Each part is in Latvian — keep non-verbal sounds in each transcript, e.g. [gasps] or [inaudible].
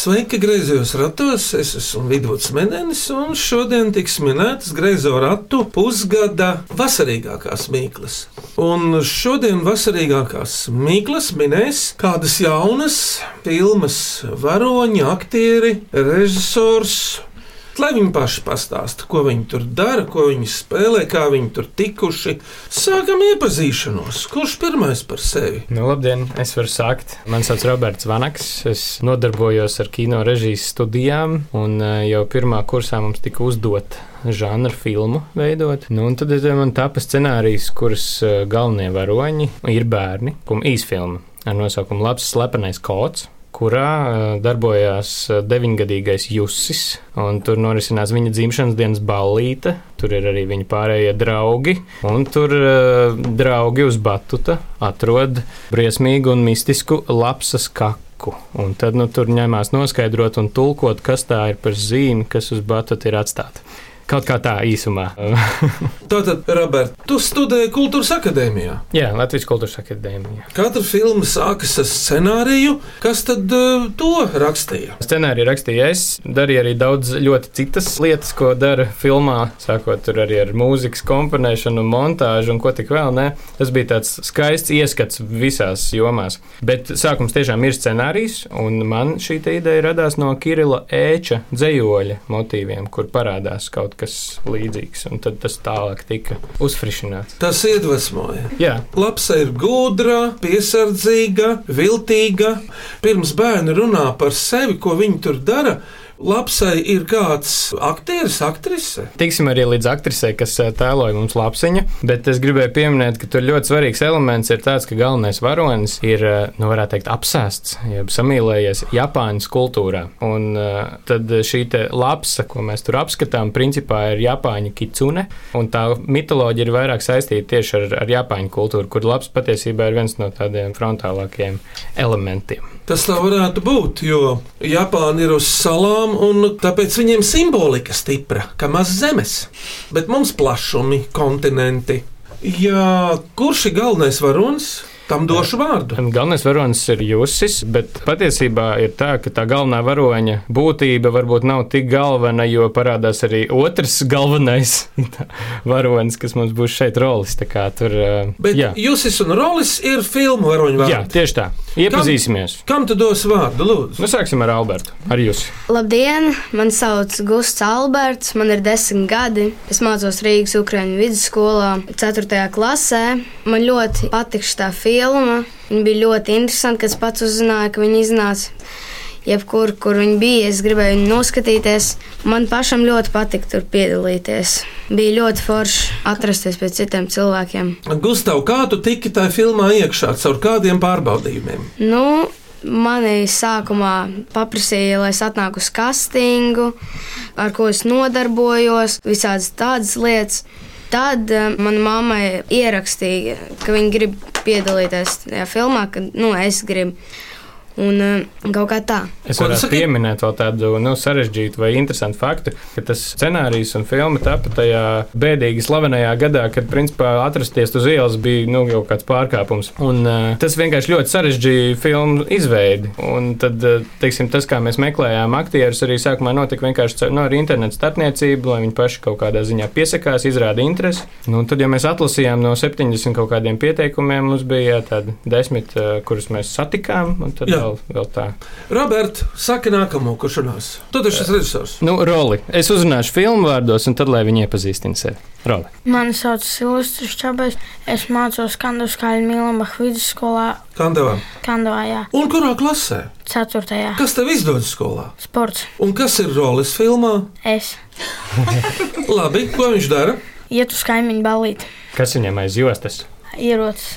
Sveiki, griezos ratos! Es esmu Vidvuds Menenis, un šodien tiks minētas griezo ratu pusgada vasarīgākās mīklas. Un šodien vasarīgākās mīklas minēs kādas jaunas filmas varoņi, aktieri, režisors. Lai viņi paši pastāsta, ko viņi tur dara, ko viņi spēlē, kā viņi tur tikuši. Sākam iepazīšanos. Kurš pirmais par sevi? Nu, labdien, es varu sākt. Mani sauc Roberts Vanaks. Es nodarbojos ar kino režijas studijām, un eh, jau pirmā kursā mums tika uzdota žanra filmu veidot. Nu, un tad man tapa scenārijs, kuras eh, galvenie varoņi ir bērni, un īsfilma ar nosaukumu Labs slepenais kods kurā uh, darbojās uh, deviņgadīgais Jusis. Tur norisinās viņa dzimšanas dienas ballīte, tur ir arī viņa pārējie draugi. Un tur uh, draugi uz batuta atrod briesmīgu un mistisku lapsas kaku. Un tad nu, tur ņemās noskaidrot un tulkot, kas tā ir par zīmi, kas uz batuta ir atstāta. Kaut kā tā īsumā. [laughs] Tātad, Roberts, tu studēji kultūras akadēmijā. Jā, Latvijas kultūras akadēmijā. Katra filma sākas ar scenāriju. Kas tad uh, to rakstīja? Scenāriju rakstīju es, darīju arī daudz ļoti citas lietas, ko dara filmā, sākot arī ar mūzikas komponēšanu, montāžu un ko tik vēl. Ne. Tas bija tāds skaists ieskats visās jomās. Bet sākums tiešām ir scenārijs, un man šī ideja radās no Kirila Ēča dzējoļa motīviem, kur parādās kaut kas līdzīgs. Un tad tas tālāk tika uzfrišināts. Tas iedvesmoja. Jā, Lapsa ir gudra, piesardzīga, viltīga. Pirms bērni runā par sevi, ko viņi tur dara. Lapsai ir kāds aktieris, aktrise. tiksim arī līdz aktrisei, kas eh, tēloja mums lapsiņu. Bet es gribēju pieminēt, ka tur ļoti svarīgs elements ir tāds, ka galvenais varonis ir, eh, nu, varētu teikt, apsēsts, jeb samīlējies Japāņas kultūrā. Un uh, tad šī lapsa, ko mēs tur apskatām, principā ir Japāņu kitsune. Un tā mitoloģija ir vairāk saistīta tieši ar, ar Japāņu kultūru, kur labs patiesībā ir viens no tādiem frontālākajiem elementiem. Tas tā varētu būt, jo Japāna ir uz salām, un tāpēc viņiem simbolika stipra, kā maz zemes, bet mums plašumi, kontinenti. Jā, kurš ir galvenais varonis? Tam došu vārdu. Galvenais varonis ir Jusis, bet patiesībā ir tā, ka tā galvenā varoņa būtība varbūt nav tik galvena, jo parādās arī otrs galvenais [laughs] varonis, kas mums būs šeit rolis. Kā Tur, eh, Bet jā. Jusis un Rolis ir filmu varoņu jā, vārdi. tieši tā. Iepazīsimies. Kam tu dos vārdu, lūdzu? Nu, sāksim ar Albertu, ar jūs. Labdien! Mani sauc Gusts Alberts, man ir desmit gadi. Es mācos Rīgas Ukrāņu vidusskolā, 4. klasē. Man ļoti patīk šī filma. Viņa bija ļoti interesanta, kad es pats uzzināju, ka viņa iznāca. Jebkur, kur viņa bija, es gribēju viņu noskatīties. Man pašam ļoti patika tur piedalīties. Bija ļoti forši atrasties pie citiem cilvēkiem. Gustav, kā tu tiki tajā filmā iekšā, caur kādiem pārbaudījumiem? Nu, Mani sākumā paprasīja, lai es atnāku uz castingu, ar ko es nodarbojos, visādas tādas lietas. Tad uh, manai mammai ierakstīja, ka viņa grib piedalīties tajā filmā, ka nu, es gribu. Un uh, kaut kā tā. Es varētu pieminēt vēl tādu nu, sarežģītu vai interesantu faktu, ka tas scenārijs un filma tapa tajā bēdīgi slavenajā gadā, kad principā atrasties uz ielas bija nu, kaut kāds pārkāpums. Un, uh, tas vienkārši ļoti sarežģīja filmu izveidi. Un tad, uh, teiksim, tas, kā mēs meklējām aktierus, arī sākumā notika vienkārši no ar internetu starpniecību, lai viņi paši kaut kādā ziņā piesakās, izrāda interesi. Nu, un tad, ja mēs atlasījām no 70 kaut kādiem pieteikumiem, mums bija jā, tādi desmit, uh, kurus mēs satikām. un tad Jā. Vēl, vēl tā. Robert, saki nākamo, kurš runās. Tu taču esi režisors. Nu, roli. Es uzzināšu filmu vārdos, un tad lai viņi iepazīstina sevi. Roli. Mani sauc Silvestris Čabais. Es mācos Kandavas Kāļa Mīlambach vidusskolā Kandavā. Kandavājā, Un kurā klasē? 4. Kas tev izdodas skolā? sports. Un kas ir rolis filmā? Es [laughs] Labi, ko viņš dara? ietu uz kaimiņu balīti, Kas viņam aiz jostas? ierocis.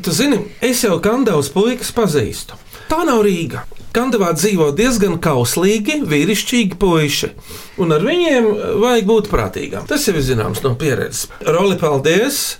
Tu zini, es jau Kandavas puikas pazīstu. Tā nav Rīga. Kandavā dzīvo diezgan kauslīgi, vīrišķīgi puiši, un ar viņiem vajag būt prātīgam. Tas jau ir zināms no pieredzes. Roli, paldies!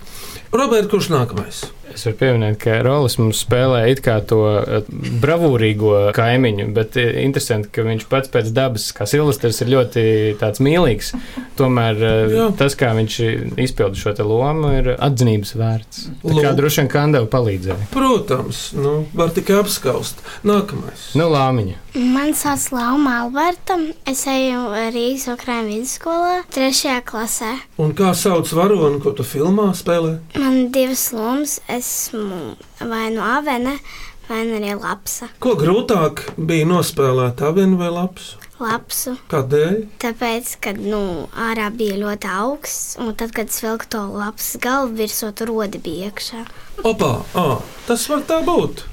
Roberts, kurš nākamais? Es varu pieminēt, ka Rolex mums spēlē it kā to eh, bravūrīgo kaimiņu, bet eh, interesanti, ka viņš pats pēc dabas, kā Silvestris, ir ļoti tāds mīlīgs. Tomēr eh, Jā. tas, kā viņš izpilda šo te lomu, ir atzinības vērts. Tā kā droši vien Kandava palīdzēja. Protams, nu, var tikai apskaust. Nākamais. Nu, lāmiņa. Man sauc Lauma Alberta. Es eju Rīgas Ukrāņu vidusskolā, trešajā klasē. Un kā sauc varoni, ko tu filmā spēlē? Man divas lomas. Esmu vai nu avene, vai nu arī lapsa. Ko grūtāk bija nospēlēt, avinu vai lapsu? Lapsu. Kādēļ? Tāpēc, kad nu, ārā bija ļoti augsts, un tad, kad es vilku to lapas galvu virsū, tur rodi bija iekšā. Opā, ā, tas var tā būt.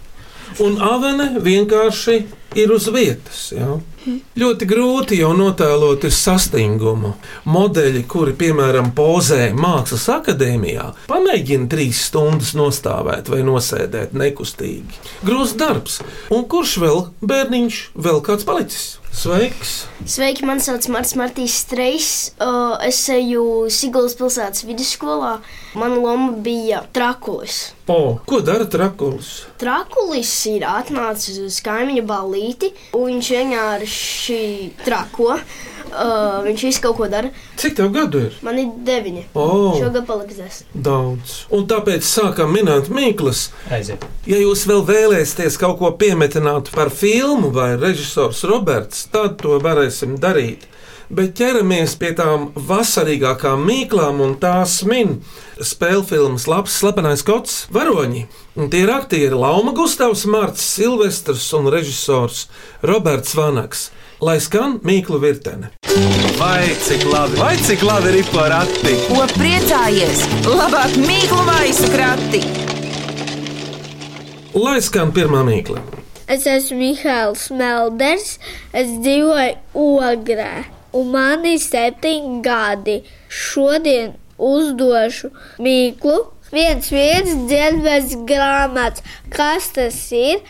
Un avene vienkārši ir uz vietas. Ja? Ļoti grūti jau notēlot ir sastingumu. Modeļi, kuri, piemēram, pozē Mākslas akadēmijā, pamēģina trīs stundas nostāvēt vai nosēdēt nekustīgi. Grūts darbs. Un kurš vēl bērniņš, vēl kāds palicis? Sveiks! Sveiki, man sauc Marts Martīs Strejs. Uh, Es eju Siguldas pilsētas vidusskolā. Mana loma bija trakulis. O, ko dara trakulis? Trakulis ir atnācis uz kaimiņu balīti, un viņš vienkārši trako. Uh, viņš visu kaut ko dara. Cik tev gadu ir? Man ir deviņi. O, Šogad paliks desmit. daudz. Un tāpēc sākam minēt Mīklas. Aiziet. Ja jūs vēl vēlēsieties kaut ko piemetināt par filmu vai režisors Roberts, tad to varēsim darīt. Bet ķeramies pie tām vasarīgākām mīklām, un tās min spēļu filmas Labs, Slepenais kots, varoņi. Un tie ir aktieri Lauma Gustavs, Mārcis Silvestrs un režisors Roberts Vanaks. Lai skan mīklu virtene. Vai cik labi, vai cik labi ir porakti? Ko priecājies? Labāk mīklu maisu krati! Lai skan pirmā mīkla. Es esmu Mihāls Melders, es dzīvoju Ogrē, un man ir septiņi gadi. Šodien uzdošu mīklu. Viens vīrs dzied bez grāmatas. Kas tas ir?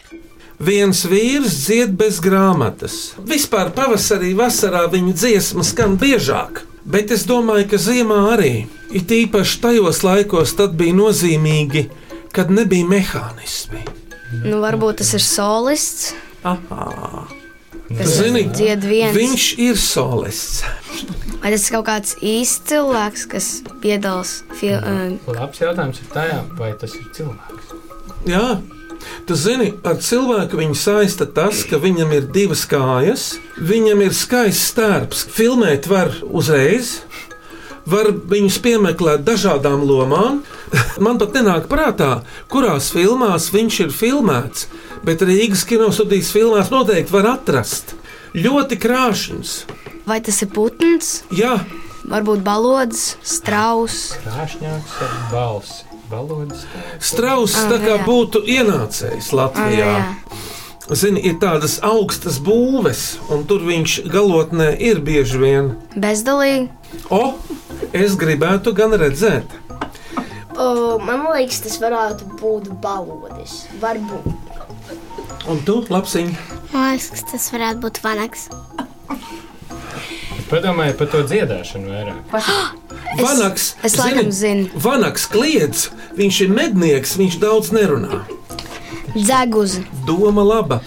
Viens vīrs dzied bez grāmatas. Vispār pavasarī, vasarā viņa dziesma skan biežāk, bet es domāju, ka ziemā arī. It īpaši tajos laikos tad bija nozīmīgi, kad nebija mehānismi. Nu, varbūt tas ir solists. Aha. Kas Zini, viņš ir solists. Vai tas ir kaut kāds īsts cilvēks, kas piedalās filmā? Labs jautājums ir tajā, vai tas ir cilvēks. Jā, tu zini, ar cilvēku viņu saista tas, ka viņam ir divas kājas, viņam ir skaists stērps. Filmēt var uzreiz. Var viņus piemeklēt dažādām lomām. Man pat nenāk prātā, kurās filmās viņš ir filmēts, bet Rīgas kinostudijas filmās noteikti var atrast. Ļoti krāšņs. Vai tas ir putns, Jā, varbūt balodis, strauss? Krāšņāks ar balsi. Valodas. Strauss Ah, tā kā būtu ienācējis Latvijā. Zini, ir tādas augstas būves, un tur viņš galotnē ir bieži vien. Bezdalīgi. O, es gribētu gan redzēt. Uh, man liekas, tas varētu būt balodis. Varbūt. Un tu, lapsiņ, Man liekas, ka tas varētu būt vanaks. Padomājiet par to dziedāšanu vairāk. [gasps] Vanaks, es laikam zinu. Vanaks kliedz, viņš ir mednieks, viņš daudz nerunā. Dzeguzi. Doma laba.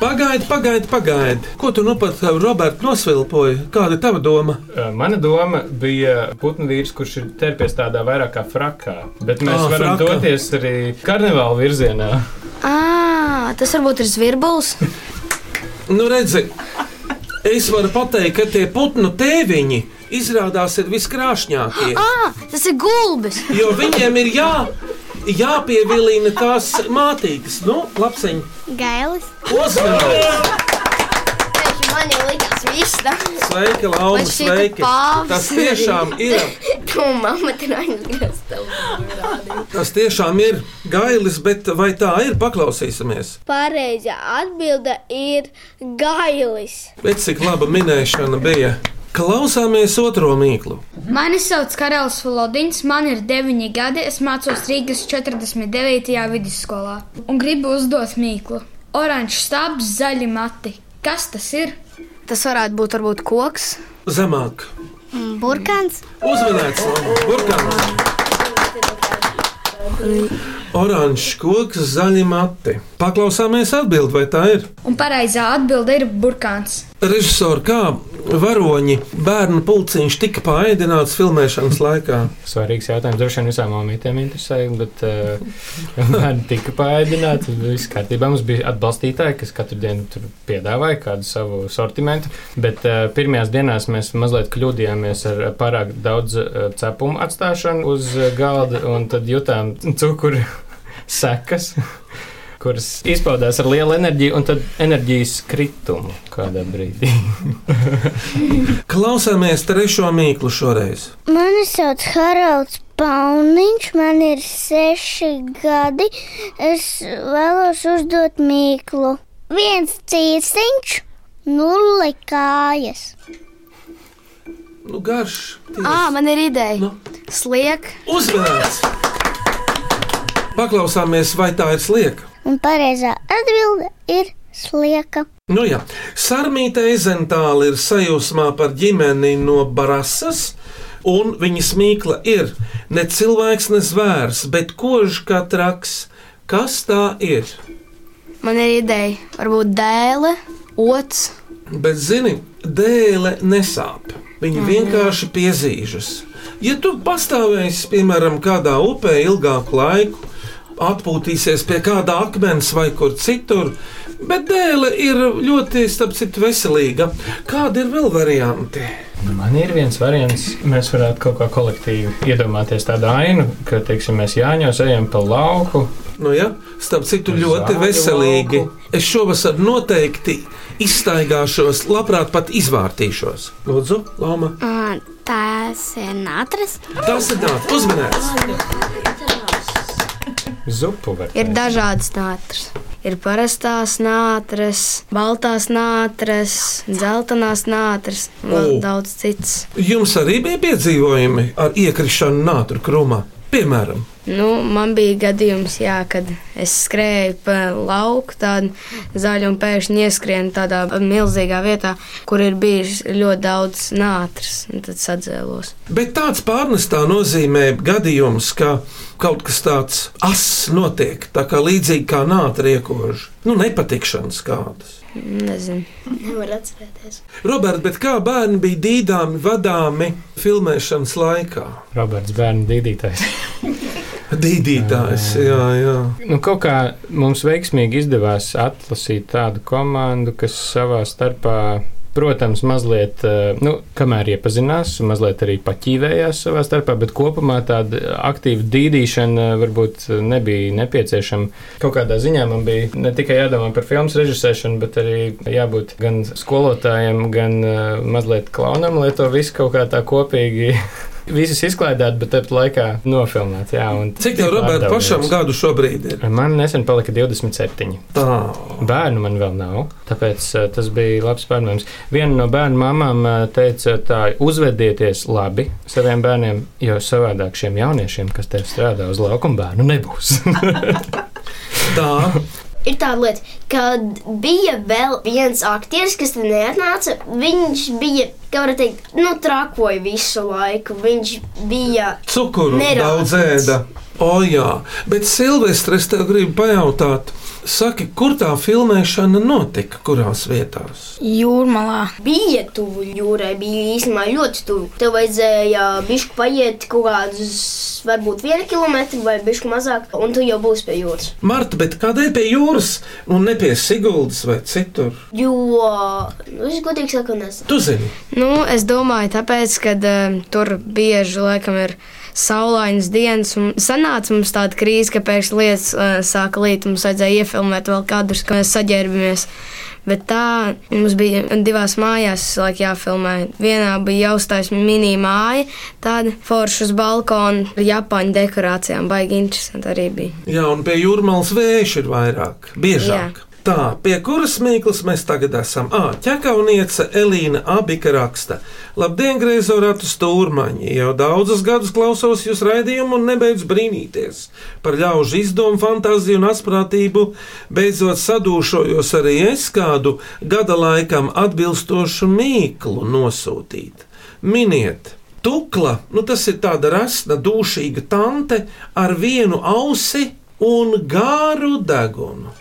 Pagaidi, pagaidi, pagaidi. Ko tu nu pat, Roberts, nosvilpoji? Kāda ir tava doma? Uh, Mana doma bija putnu vīrs, kurš ir terpies tādā vairāk kā frakā. Bet mēs Ah, oh, varam fraka. doties arī karnevāla virzienā. À, tas varbūt ir zvirbulis. Nu, redzi, es varu pateikt, ka tie putnu tēviņi izrādās ir viskrāšņākie. À, tas ir gulbis. Jo viņiem ir jā, jāpievilina tās mātītes. Nu, lapsiņ, Gailis. uzmanīgi! Man jau likās, tas Sveika, Lauma, Man šķita sveiki! Tas tiešām ir, [laughs] tas tiešām ir gailis, bet vai tā ir? Paklausīsimies! Pareizā atbilde ir gailis. Bet cik laba minēšana bija! Klausāmies otro mīklu. Mani sauc Karalis Falodins, man ir 9 gadi, es mācos Rīgas 49. vidusskolā un gribu uzdot mīklu. Oranžs stābs, zaļi mati. Kas tas ir? Tas varētu būt varbūt koks. Zemāk! Burkāns. Uzmanīts, Burkāns! Oranžs koks, zaļi mati. Paklausāmies atbild, vai tā ir? Un pareizā atbilde ir burkāns. Režisori, kā varoņi bērnu pulciņš tika paēdināts filmēšanas laikā? Svarīgs jautājums. Droši vien visām māmītēm interesē, bet uh, [laughs] bērni tika paēdināti. Viss kārtībā. Mums bija atbalstītāji, kas katru dienu tur piedāvāja kādu savu sortimentu. Bet uh, pirmajās dienās mēs mazliet kļūdījāmies ar pārāk daudz uh, cepumu atstāšanu uz uh, galda, un tad jutām cukuru sekas [laughs] kuras izpaudās ar lielu enerģiju, un tad enerģijas kritumu kādā brīdī. [laughs] Klausāmies trešo mīklu šoreiz. Mani sauc Haralds Pauniņš, man ir seši gadi. Es vēlos uzdot mīklu. Viens cīsiņš, nulle kājas. Nu, garš. Ā, man ir ideja. Nu. Sliek. Uzmanīts! Paklausāmies, vai tā ir slieka. Un pareizā atbilde ir slieka. Nu jā, Sarmīta Eizentāla ir sajūsmā par ģimeni no Barasas, un viņas mīkla ir ne cilvēks, ne zvērs, bet kožs kā traks. Kas tā ir? Man ir ideja, varbūt dēle, ots. Bet, zini, dēle nesāp. Viņa Mhm. vienkārši piezīžas. Ja tu pastāvēsi, piemēram, kādā upē ilgāku laiku, atpūtīsies pie kāda akmens vai kur citur, bet dēle ir ļoti, starp citu, veselīga. Kādi ir vēl varianti? Nu, Man ir viens variants, mēs varētu kaut kā kolektīvi iedomāties tādu ainu, ka, teiksim, mēs Jāņos ejam pa lauku. Nu, ja? Starp citu, ļoti veselīgi. lauku. Es šovasar noteikti izstaigāšos, labprāt pat izvārtīšos. Lūdzu, Lama. Uh, tās ir natras. Tas ir tāds uzmanīgs. Zupu var Ir dažādas nātras. Ir parastās nātras, baltās nātras, dzeltenās nātras un O. daudz citas. Jums arī bija piedzīvojumi ar iekrišanu nātru krūmā. Piemēram, Nu, man bija gadījums, jā, kad es skrēju pa lauku, tādu zaļu un pēkšņi ieskrienu tādā milzīgā vietā, kur ir bijis ļoti daudz nātras, un tad sadzēlos. bet tāds pārnestā nozīmē gadījums, ka kaut kas tāds ass notiek, tā kā līdzīgi kā nātra iekoža. Nu, nepatikšanas kādas. Nezinu. Nevar atcerēties. Robert, bet kā bērni bija dīdāmi, vadāmi filmēšanas laikā? Roberts Bērnu dīdītājs. [laughs] Dīdītājs, jā, jā. Nu, kaut kā mums veiksmīgi izdevās atlasīt tādu komandu, kas savā starpā, protams, mazliet, eh, nu, kamēr iepazinās, mazliet arī paķīvējās savā starpā, bet kopumā tāda aktīva dīdīšana varbūt nebija nepieciešama. Kaut kādā ziņā man bija ne tikai jādomā par filmas režisēšanu, bet arī jābūt gan skolotājiem, gan eh, mazliet klaunam, lai to visu kaut kā tā kopīgi. Visus izklaidēt, bet tāpat laikā nofilmēt. Jā, Cik tev, Robert, pašam gadu šobrīd ir? Man nesen palika 27. Tā. Bērnu man vēl nav, tāpēc uh, tas bija labs pārmaiņas. Viena no bērnu mamām uh, teica, tā uzvedieties labi saviem bērniem, jo savādāk šiem jauniešiem, kas te strādā uz laukuma bērnu, nebūs. [laughs] Tā. Ir tāda lieta, ka bija vēl viens aktieris, kas te neatnāca. Viņš bija, kā var teikt, nu, trakoja visu laiku. Viņš bija Cukuru Nerāds. daudz ēda. O, jā, bet Silvestris, tev gribu pajautāt, saki, kur tā filmēšana notika, kurās vietās? Jūrmalā. Bija tuvu jūrai, bija īstenībā ļoti tuvu. Tev vajadzēja bišku paiet kaut kādus, varbūt vienu kilometru vai bišku mazāk, un tu jau būsi pie jūras. Marta, bet kādēļ pie jūras un ne pie Siguldas vai citur? Jo, nu, es godīgi saku, nezinu. Tu zini, Nu, es domāju, tāpēc, ka uh, tur bieži laikam ir saulainas dienas, un sanāca mums tāda krīze, ka pēkšņi lietas uh, sāka līt, mums vajadzēja iefilmēt vēl kadrus, ka mēs saģērbamies. Bet tā mums bija divās mājās, laikam, jāfilmē. Vienā bija jāuzstājas mini māja, tāda forša uz balkona, ar japāņu dekorācijām, baigi interesanti arī bija. jā, un pie jūrmālas vējš ir vairāk, biežāk. Jā. Tā, pie kuras mīklas mēs tagad esam? Ah, ķekauniece Elīna Abika raksta. Labdien, griezo ratu stūrmaņi! Jau daudzus gadus klausos jūs raidījumu un nebeidzu brīnīties par ļaužu izdomu, fantāziju un asprātību. Beidzot sadūšojos arī es kādu gada laikam atbilstošu mīklu nosūtīt. Miniet! Tukla, nu tas ir tāda rasna, dūšīga tante ar vienu ausi un gāru degunu.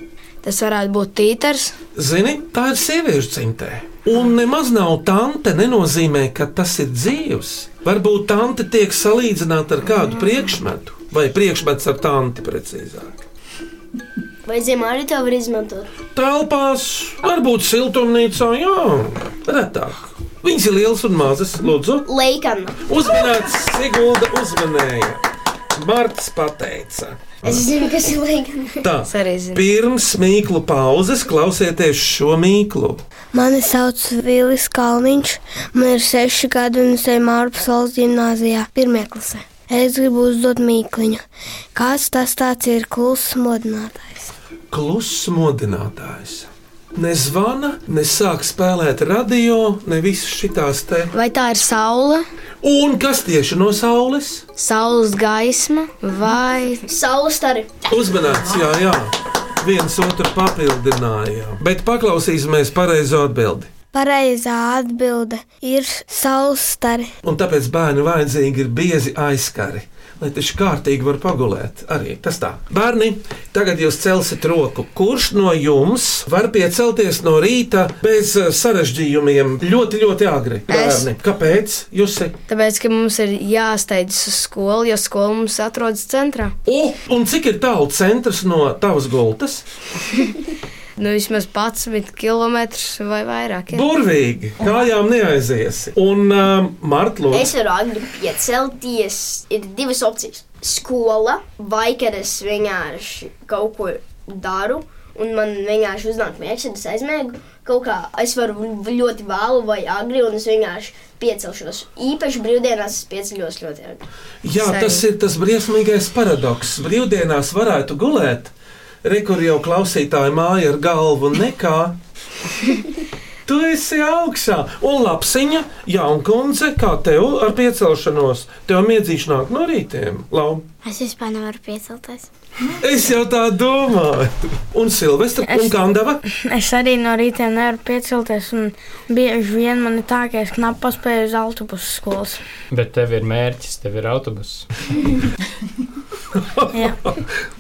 Tas varētu būt tītars. Zini, tā ir sieviešu cimtē. Un nemaz nav tante, nenozīmē, ka tas ir dzīves. Varbūt tante tiek salīdzināta ar kādu priekšmetu, vai priekšmets ar tanti precīzāk. Vai ziemā arī tā var izmantot? Telpās, varbūt siltumnīcā, jā, retāk. Viņas ir lielas un mazas, lūdzu. Leikana. Uzmanīts, Sigulda uzmanēja. Marts pateica. Es zinu, kas ir leikana. Tā, pirms mīklu pauzes klausieties šo mīklu. Mani sauc Vīlis Kalniņš, man ir seši gadi un es eju Mārpas valsts gimnājā, pirmie klasē. Es gribu uzdot mīkliņu. Kāds tas ir kluss modinātājs? Kluss modinātājs. Nezvana, nesāk spēlēt radio, ne visas šitās te. Vai tā ir saule? Un kas tieši no saules? Saules gaisma vai saules stari? Uzmanīts, jā, jā. Viens otru papildinājām. Bet paklausīsimies pareizo atbildi. Pareizā atbilde ir saules stari. Un tāpēc bērnu vajadzīgi ir biezi aizskari. Lai taču kārtīgi var pagulēt. Arī tas tā. Bērni, tagad jūs celsiet roku. Kurš no jums var piecelties no rīta bez eh, sarežģījumiem ļoti, ļoti agri? Bērni, kāpēc? Jūs esat? Tāpēc, ka mums ir jāsteidzas uz skolu, jo skola mums atrodas centrā. O, un cik ir tālu centrs no tavas gultas? [laughs] Nu, vismaz 11 km vai vairāk. Ir. Burvīgi, kājām neaiziesi. Un um, Marta, es varu agri piecelties. Ir divas opcijas. Skola vai kad es vienkārši kaut ko daru. Un man vienkārši uznāk mērķis, tad es aizmēgu kaut kā. Es varu ļoti vēlu vai agri, un es vienkārši piecelšos. Īpaši brīvdienās es pieceļos ļoti agri. Jā, tas ir tas briesmīgais paradoks. Brīvdienās varētu gulēt, Rekur jau klausītāji māja ar galvu nekā. [laughs] Tu esi augšā, un lapsiņa, jaunkundze, kā tev ar piecelšanos, tev miedzīšu nāk no rītiem, Lau. Es vispār nevaru piecelties. Es jau tā domāju. Un Silvestra es, un Kandava? Es arī no rīta nevaru piecelties, un bieži vien man ir tā, ka es knapi paspēju uz autobusu skolas. Bet tev ir mērķis, tev ir autobuss. [laughs]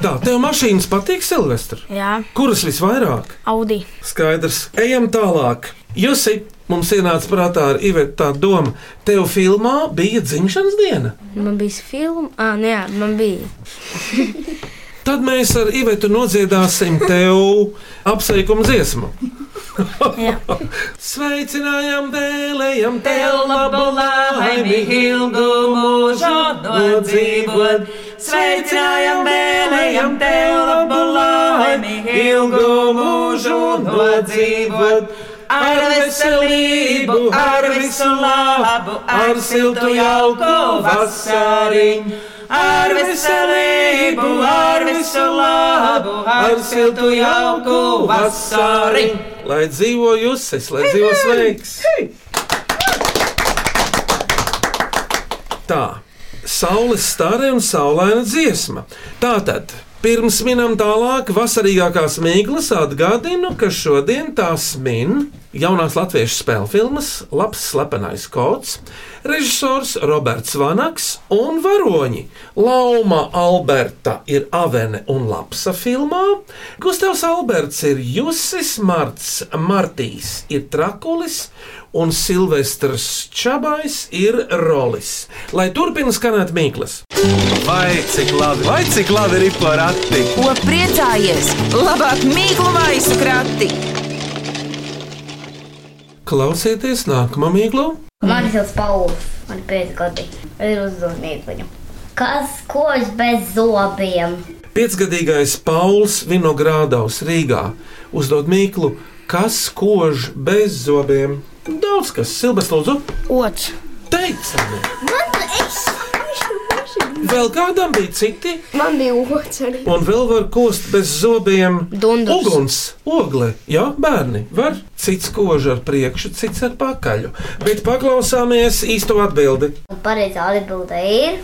tā, tev mašīnas patīk, Silvestra? Jā. Kuras visvairāk? Audi. Skaidrs. Ejam tālāk. Jūs mums ienāca prātā ar Ivetu tā doma, tev filmā bija dzimšanas diena. Man bija filma, ah, nē, man bija. [laughs] Tad mēs ar Ivetu nodziedāsim tev apsveikumu dziesmu. Sveicinājam, vēlējam tev labu laimi, ilgu mūžu nodzīvot. Sveicinājam, vēlējam tev labu laimi, ilgu mūžu nodzīvot. Ar veselību, ar visu labu, ar siltu jauku vasariņu ar veselību, ar visu labu, ar siltu jauku vasari. Lai dzīvo jūs, lai dzīvo sveiks! Tā, saules stare un saulaina dziesma. Tātad. Pirms minam tālāk, vasarīgākās mīklas atgādinu, ka šodien tās min jaunās latviešu spēļu filmas Labs slepenais kods, režisors Roberts Vanaks un varoņi Lauma Alberta ir Avene un Lapsa filmā, Gustavs Alberts ir Jusis Marts, Martīs ir Trakulis un Silvestrs Čabais ir Rolis. Lai turpina skanēt mīklas. Vai cik labi, vai cik labi ir porakti? Ko priecājies? Labāk mīklu maisu krati! Klausieties nākamā mīklu! Mani sauc Pauls, man ir pieci gadi. Es ir uzdevums viņu. Kas kož bez zobiem? Piecgadīgais Pauls Vinogrādovs Rīgā uzdod mīklu, kas kož bez zobiem. Daudz kas, Silvestris, lūdzu. Ots. Teicami. Man. Vēl kādam bija citi? Man bija otrs arī. Un vēl var kost bez zobiem. Dundurs. Uguns, ogle. Jā, bērni var. Cits kož ar priekšu, cits ar pakaļu. Bet paklausāmies īsto atbildi. Pareizā atbilde ir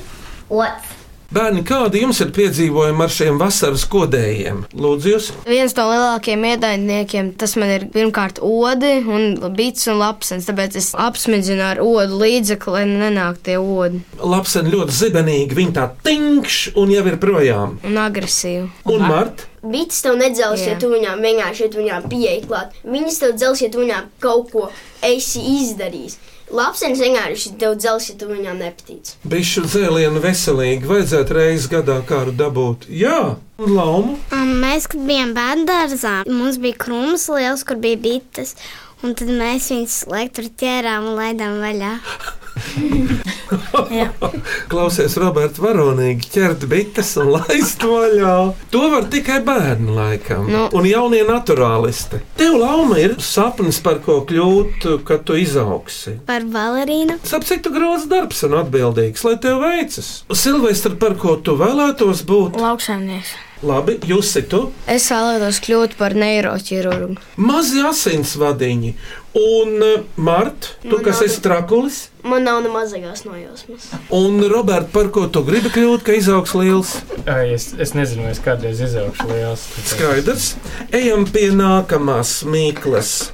otrs. Bērni, kādi jums ir piedzīvojumi ar šiem vasaras kodējiem? Lūdzu, jūs! Viens no lielākajiem ienaidniekiem tas man ir pirmkārt odi un bits un lapsens, tāpēc es apsmidzinu ar odu līdzekli, lai nenāk tie odi. Lapseni ļoti zibenīgi, viņi tā tinkš un jau ir projām. Un agresīvi. Un Marta? Bits tev nedzels, ja Jā. tu viņām vienkārši ja pieeji klāt. Viņas tev dzels, ja tu viņām kaut ko esi izdarījis. Lapsenis vienkārši tev dzels, ja tu viņām nepatīc. Bišu dzēlienu veselīgi, vajadzētu reizes gadā kādu dabūt. Jā, un laumu. Um, mēs, kad bijām bērnu dārzā, mums bija krūms liels, kur bija bites. Un tad mēs viņus lektur ķērām un laidām vaļā. [laughs] [laughs] Klausies, Roberts, varonīgi ķert bites un laist vaļā. To var tikai bērni, laikam. Nu. Un jaunie naturālisti. Tev, Lauma, ir sapnis par ko kļūt, kad tu izaugsi. Par balerīnu. Sap, cik tu grūts darbs un atbildīgs, lai tev veicas. Silvestra, par ko tu vēlētos būt? Lauksaimnieks. Labi, jūs esat tu. Es vēlētos kļūt par neiroķirurgu. Mazi asinsvadiņi. Un, eh, Mart, tu Man kas nav- esi trakulis? Man nav ne mazākās nojausmas. Un, Robert, par ko tu gribi kļūt, ka izaugs liels? Ai, es, es nezinu, es kādreiz izaugšu liels. Skaidrs. Ejam pie nākamās mīklas.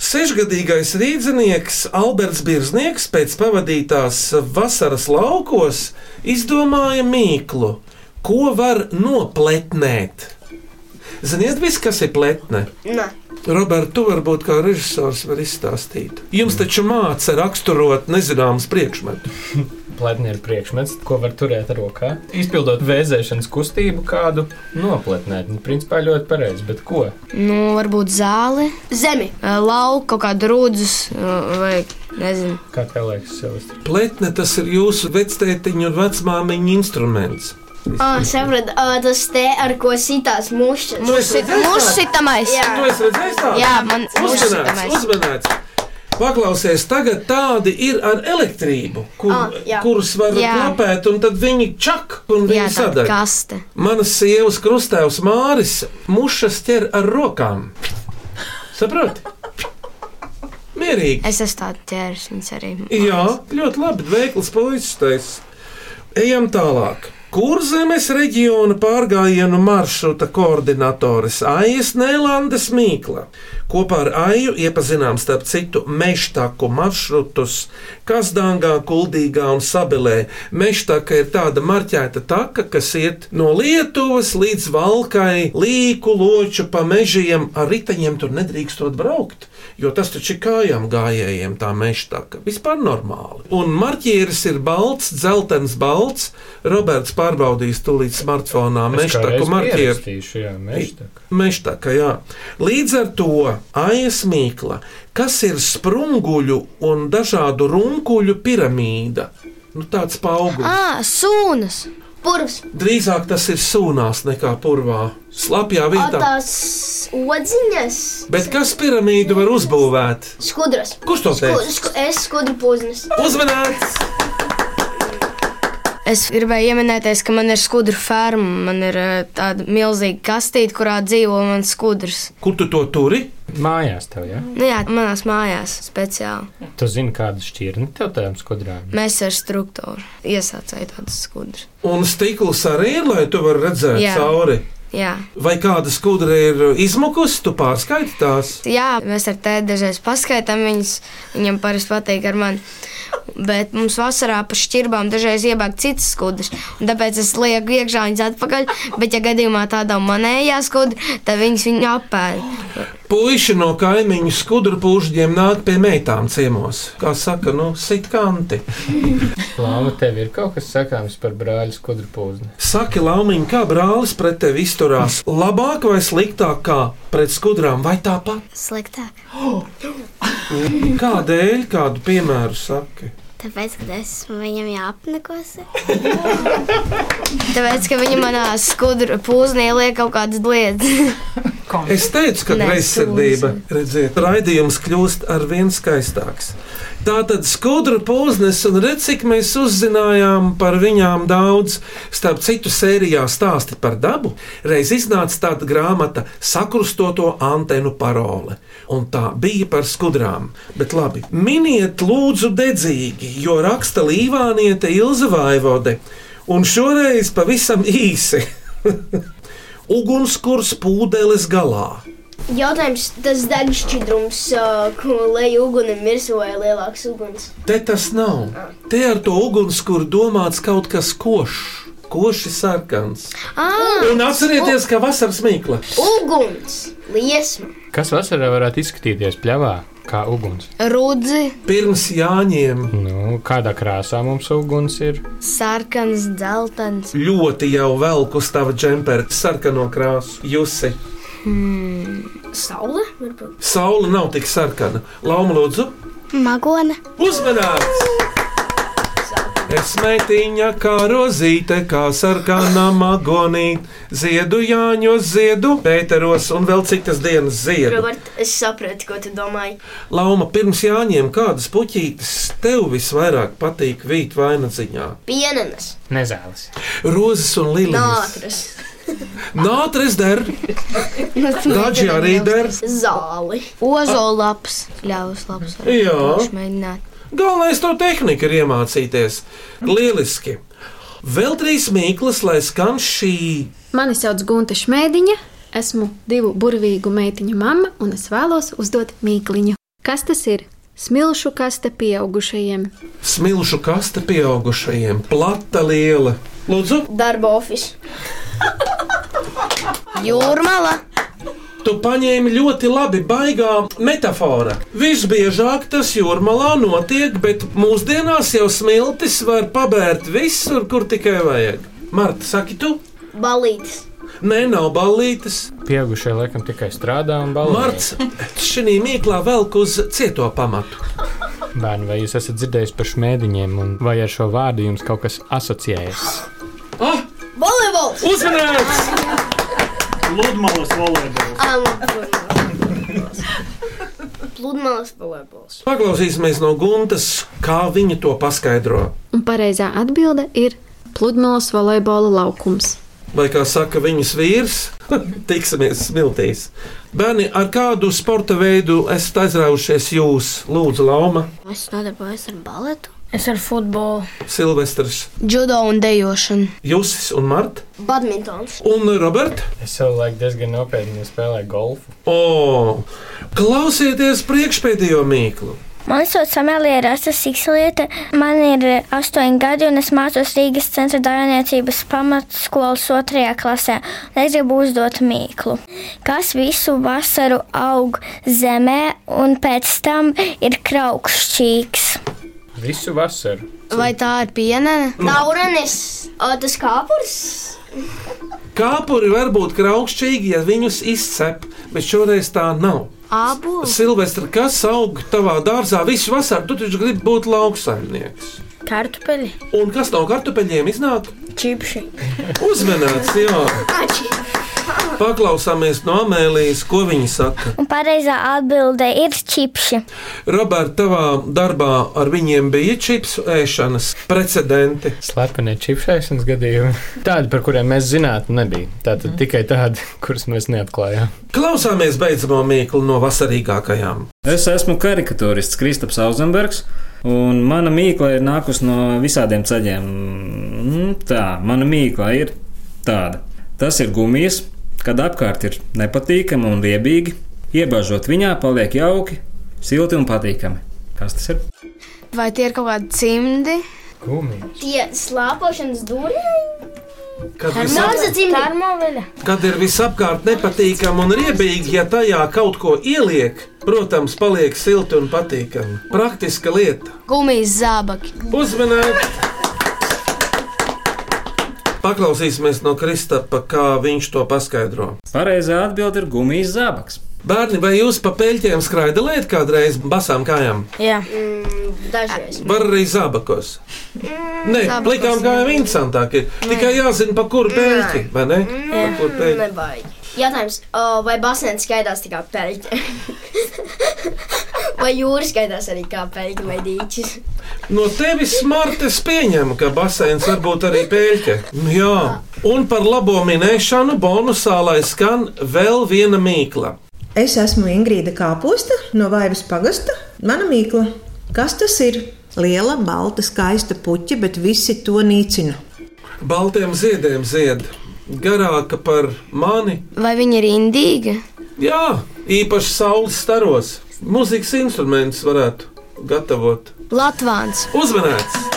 Sešgadīgais rīznieks Alberts Birznieks pēc pavadītās vasaras laukos izdomāja mīklu, ko var nopletnēt. Ziniet, viss, kas ir pletne? Nē. Roberts, tu varbūt kā režisors var izstāstīt. Jums taču māca raksturot nezināmas priekšmetus. [laughs] Pletni ir priekšmets, ko var turēt rokā. Izpildot vēzēšanas kustību, kādu nopletnēt. Nu, principā ļoti pareizi, bet ko? Nu, varbūt zāli, Zemi. lauka, kaut kādu rūdzus vai nezinu. Kā tev liekas, Silvestri? Pletne tas ir jūsu vectētiņa un vecmāmiņa instruments. Ah, sapratu, ah, tas te, ar ko sitās mušas. Mūžsitamais. Jā. Tu esi redzējis tādu? Jā, man uzmanīts, mūžsitamais. uzmanīts. Paklausies, tagad tādi ir ar elektrību, kur, Ah, jā. kurus var Jā. klapēt, un tad viņi čak un Jā, viņi tāda sadeg. kaste. Manas sievas krustēvs Māris mušas ķer ar rokām. Saproti? Mierīgi. Es esmu tāds ķērs, viņas arī. Jā, ļoti labi. Veikls puisis. Ejam tālāk. Kurzemes reģiona pārgājienu maršruta koordinators Aijas Nēlandes Mīkla kopā ar Aiju iepazinām starp citu mežtaku maršrutus Kazdāngā, Kuldīgā un Sabelē. Mežtaka ir tāda marķēta taka, kas iet no Lietuvas līdz Valkai, līku loču pa mežiem. Ar riteņiem tur nedrīkstot braukt, jo tas taču ir kājām gājējiem tā mežtaka. Vispār normāli. Un marķieris ir balts, dzeltens balts. Roberts pārbaudīs tūlīt smartfonā mežtaku marķieru. Jā, mežtaka. Mežtaka, jā. Līdz ar to Aijas mīkla, kas ir sprunguļu un dažādu runkuļu piramīda. Nu, tāds paaugs. Ah, sūnas! Purvs. Drīzāk tas ir sūnās nekā purvā. Slapjā vietā. tās odziņas. Bet kas piramīdu var uzbūvēt? Skudras. Kurš to Sku, teica? sku, es skudru pūznis. Uzmanīts! Es gribēju ieminēties, ka man ir skudru ferma. Man ir eh, tāda milzīga kastīte, kurā dzīvo mans skudrs. Kur tu to turi? Mājās tev, jā? Nu, jā, manās mājās speciāli. Tu zini, kāda šķirne tev tādām skudrām? Mēs ar struktūru iesācēju tādas skudras. Un stikls arī ir, lai tu varētu redzēt Jā. cauri. Jā. Vai kāda skudra ir izmukusi, tu pārskaiti tās? Jā, mēs ar tēti dažreiz paskaitām viņas. Viņam parasti patīk ar mani. Bet mums vasarā pa šķirbām dažreiz iebēg citas skudras. un Tāpēc es lieku iekšā viņas atpakaļ. Bet, ja gadījumā tādā manējā skudra, tad viņas viņu apēda. Puisi no kaimiņu skudru pušģiem nāk pie meitām ciemos. Kā saka, nu, sitkanti. Lāma, tev ir kaut kas sakāms par brāļa skudru pūzni. Saki, Laumiņ, kā brālis pret tevi izturās? Labāk vai sliktāk kā pret skudrām, vai tāpat? Sliktāk. [gasps] Kādēļ, kādu piemēru saki? Tāpēc, kad esmu viņam jāapnekos. [laughs] Tāpēc, ka viņi manā skudra pūznī liek kaut kādas lietas. [laughs] Es teicu, ka greizsirdība, redziet, raidījums kļūst ar vien skaistāks. Tā tad skudra pūznes, un redz, cik mēs uzzinājām par viņām daudz. Starp citu, sērijā stāsti par dabu, reiz iznāca tāda grāmata Sakrustoto antenu parole. Un tā bija par skudrām. Bet labi, miniet lūdzu dedzīgi, jo raksta Līvāniete Ilza Vaivode. Un šoreiz pavisam īsi. [laughs] Ugunskurs pūdeles galā. Jautājums, tas degšķidrums, uh, ko leja ugunim virsū vai lielāks uguns? Te tas nav. Te ar to ugunskura domāts kaut kas košs, koši sarkans. Ah, Un atcerieties, ka vasaras mīkla. Uguns, liesma. Kas vasarā varētu izskatīties pļavā, kā uguns? Rudzi, Pirms jāņem Nu, kādā krāsā mums uguns ir? sarkans, dzeltens. ļoti jau velk uz tava džempera sarkano krāsu. Jusi. Saule, varbūt. Saula nav tik sarkana. Lauma lūdzu, Magona. uzmanīts! Es meitiņa kā rozīte, kā sarkanā magonīte, ziedu jāņos, ziedu pēteros un vēl citas dienas ziedu. Robert, es sapratu, ko tu domāji. Lauma, pirms jāņem kādas puķītes, tev visvairāk patīk vīt vainagdziņā. Pienenes, Nezēlis. Rozes un lilijas. nātras, [laughs] Nātris der, daži arī der. zāli. Ozolaps, ļaus labs. Jā. Mēģināt. Galvenais to tehnika ir iemācīties. Lieliski! Vēl trīs mīklas, lai skan šī. Mani sauc Gunte Šmētiņa, esmu divu burvīgu meitiņu mamma un es vēlos uzdot mīkliņu. Kas tas ir? Smilšu kaste pieaugušajiem. Smilšu kaste pieaugušajiem, plata liela. Lūdzu, Darba ofis. [laughs] Jūrmala. Tu paņēmi ļoti labi baigā metāfora. Visbiežāk tas jūrmalā notiek, bet mūsdienās jau smiltis var pabērt visur, kur tikai vajag. Marta, saki tu? Balītis. Nē, nav ballītes. Pieaugušie laikam tikai strādā un balvo. Marts šī mīklā velk uz cieto pamatu. Bērni, vai jūs esat dzirdējuši par šmēdiņiem, un vai ar šo vārdu jums kaut kas asociējas? Ah, Volejbols! uzmanīts! Ludmalas volejbols. Pludmales volejbols. Paklausīsimies no Guntas, kā viņa to paskaidro. Un pareizā atbilde ir pludmales volejbola laukums. Vai kā saka viņas vīrs, [laughs] tiksimies smiltīs. Bērni, ar kādu sporta veidu esat aizraujušies jūs, Lūdzu, Lauma, Es nodarbojos ar baletu. Es ar futbolu. Silvestris, Judo un dejošana. Jusis un Marta Badmintons. un Roberta? Es savulaik diezgan nopietni spēlēju golfu. O, klausieties priekšpēdējo mīklu! Mani sauc Samelija Rasta Sikslieta. Man ir astoņi gadi, un es mācos Rīgas centra dārniecības pamatskolas otrajā klasē. Es gribu uzdot mīklu. Kas visu vasaru aug zemē, un pēc tam ir kraukšķīgs? Visu vasaru. Vai tā ir pienene? Taurenis. O, tas kāpurs. Kāpuri var būt kraukšķīgi, ja viņus izcep, bet šoreiz tā nav. Ābols. Silvestra, kas aug tavā dārzā visu vasaru? Tu taču gribi būt lauksaimnieks. Kartupeļi, Un kas no kartupeļiem iznāk? čipši. Uzmanīts, jā. [laughs] Paklausāmies no Amēlijas, ko viņa saka. Un pareizā atbilde ir čipši. Roberta, tavā darbā ar viņiem bija čipsu ēšanas precedenti. Slepenie čipšēšanas gadījumi. Tādi, par kuriem mēs zinātu, nebija. Tātad tikai tādi, [laughs] kurus mēs neatklājām. Klausāmies beidzamo mīklu no vasarīgākajām. Es esmu karikatūrists Kristaps Auzenbergs, un mana mīkla ir nākusi no visādiem ceļiem. Mm, Tā, mana mīkla ir tāda. Tas ir gumijas, kad apkārt ir nepatīkami un riebīgi. Iebāžot viņā, paliek jauki, silti un patīkami. Kas tas ir? Vai tie ir kaut kādi cimdi? Gumijas. Tie slāpošanas dūri. Kad, visap, kad ir visapkārt nepatīkami un riebīgi, ja tajā kaut ko ieliek, protams, paliek silti un patīkami. Praktiska lieta. Gumijas zābaki. Uzmanīt! Paklausīsimies no Kristapa, kā viņš to paskaidro. Pareizā atbilde ir gumijas zābaks. Bērni, vai jūs pa peļķiem skraidelējat kādreiz basām kājām? Jā, Mm, dažreiz. Var arī zābakos. Nē, zābakos plikām kājām interesantāk ir. Tikai jāzina, pa kuru peļķi, vai ne? Pa kuru peļķi. Nevajag. Jautājums, o, vai basēns skaitās tikai peļķe? [laughs] vai jūra skaitās arī kā peļķe vai dīķis? No tevis smartes pieņem, ka baseins var būt arī pēļķe. Nu Jā, un par labo minēšanu bonusā lai skan vēl viena mīkla. Es esmu Ingrīda Kāposta no Vaivas pagasta. Mana mīkla. Kas tas ir? Liela, balta, skaista puķa, bet visi to nīcina. baltiem ziediem zied, garāka par mani. Vai viņa ir indīga? Jā, īpaši saules staros. Mūzikas instruments varētu gatavot. Latvāns. Uzmanīts!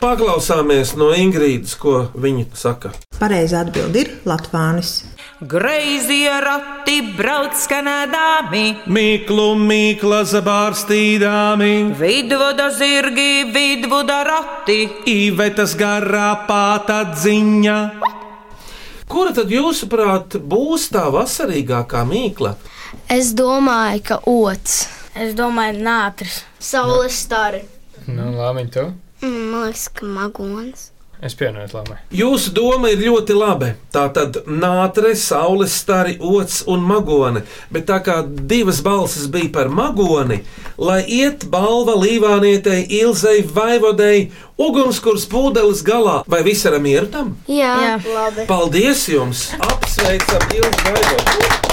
Paklausāmies no Ingrīdas, ko viņa saka. Pareizā atbilde ir Latvānis. Greizie rati brauc skanēdami, Mīklu, mīkla zabārstīdāmi, vidvuda zirgi, vidvuda rati. īvetas garā pāta dziņa. Kura tad jūsuprāt būs tā vasarīgākā mīkla? Es domāju, ka ots. Es domāju, nātris. Saules stari. Nu, labi, tu. Mm, Man liekas, ka magons. Es pievienojos labi. Jūsu doma ir ļoti laba. Tā tad nātre, saules stari, ots un magone. Bet tā kā divas balsis bija par magoni, lai iet balva līvānietei, ilzei, vaivodei, ugunskurs pūdeles galā, vai viss ir tam? Jā, Jā. Labi. Paldies jums! Apsveicam Ilzi Vaivodu!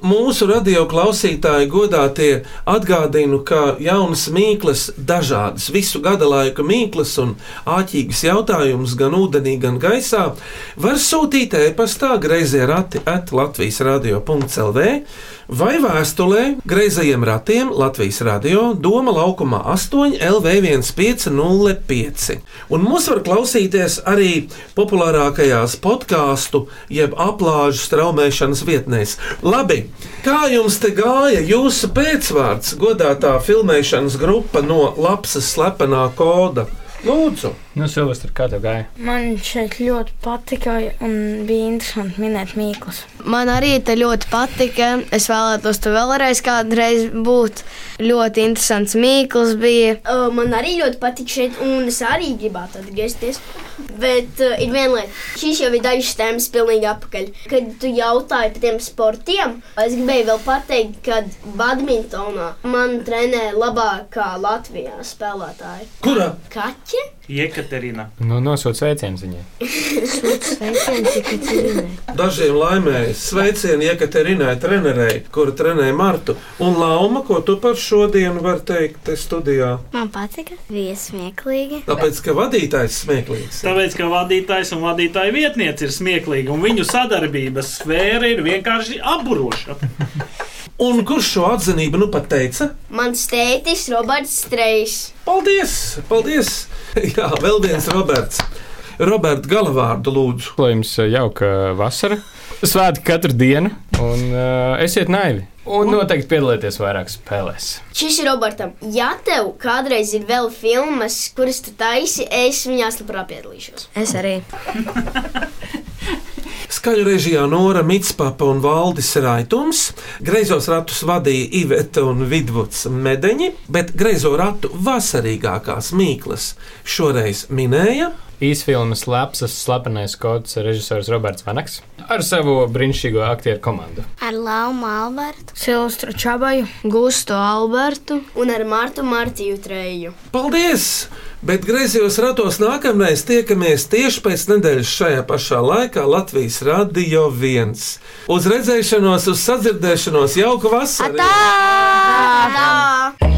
Mūsu radio klausītāji godātie atgādinu, ka jaunas mīklas, dažādas visu gada laika mīklas un āķīgas jautājumus gan ūdenī, gan gaisā var sūtīt e-pastā grazē rati at Latvijas radio.clv vai vēstulē greizajiem ratiem Latvijas radio Doma laukumā 8 LV1505. Un mūs var klausīties arī populārākajās podkāstu jeb aplāžu straumēšanas vietnēs. Labi, kā jums te gāja jūsu pēcvārds, godātā filmēšanas grupa no Lapsas slepenā koda? Lūdzu! Nu, Silvestri, kā tev gāja? Man šeit ļoti patika un bija interesanti minēt mīklus. Man arī te ļoti patika. Es vēlētos tur vēlreiz kādreiz būt. Ļoti interesants mīkls bija. Man arī ļoti patīk šeit, un es arī gribētu atgriezties. Bet uh, ir viena lieta, šīs jau ir dažas tēmas pilnīgi apakaļ. Kad tu jautāji par tiem sportiem, es gribēju vēl pateikt, ka badmintonā man trenē labākā Latvijā spēlētāja. Kura? Kaķe? Jekaterina. Nu, nosūta sveicienus viņai. Dažiem laimējas sveicieni Iekaterinai trenerei, kura trenē Martu. Un Lauma, ko tu par šodienu vari teikt te studijā? Man patika. Bija smieklīgi. Tāpēc, ka vadītājs smieklīgs. Tāpēc, ka vadītājs un vadītāja vietniece ir smieklīgi, un viņu sadarbības sfēra ir vienkārši apburoša. [laughs] Un kurš šo atzinību nu pat teica? Mans tētis Roberts Strejs. Paldies! Paldies! [laughs] Jā, vēl viens Roberts. Roberts galavārdu lūdzu. Lai jums eh, jauka vasara, svētki katru dienu, un uh, esiet naivi. Un noteikti piedalieties vairāk spēlēs. Šis ir Robertam. Ja tev kādreiz ir vēl filmas, kuras tu taisi, es viņās labprāt piedalīšos. Es arī. [laughs] Skaļu režijā Nora Mitspapa un Valdis Raitums, greizos ratus vadīja Iveta un Vidvuds Medeņi, bet greizo ratu vasarīgākās mīklas šoreiz minēja Īsfilmas Lapsas slepenais kods režisors Roberts Vanaks ar savu brīnišķīgo aktieru komandu. Ar Laumu Albertu. Silvestru Čabaju, Gustu Albertu un ar Martu Martiju Treju. Paldies! Bet griezījos ratos nākamreiz tiekamies tieši pēc nedēļas šajā pašā laikā Latvijas Radio 1. Uz redzēšanos, uz sadzirdēšanos, jauka vasara! Tā!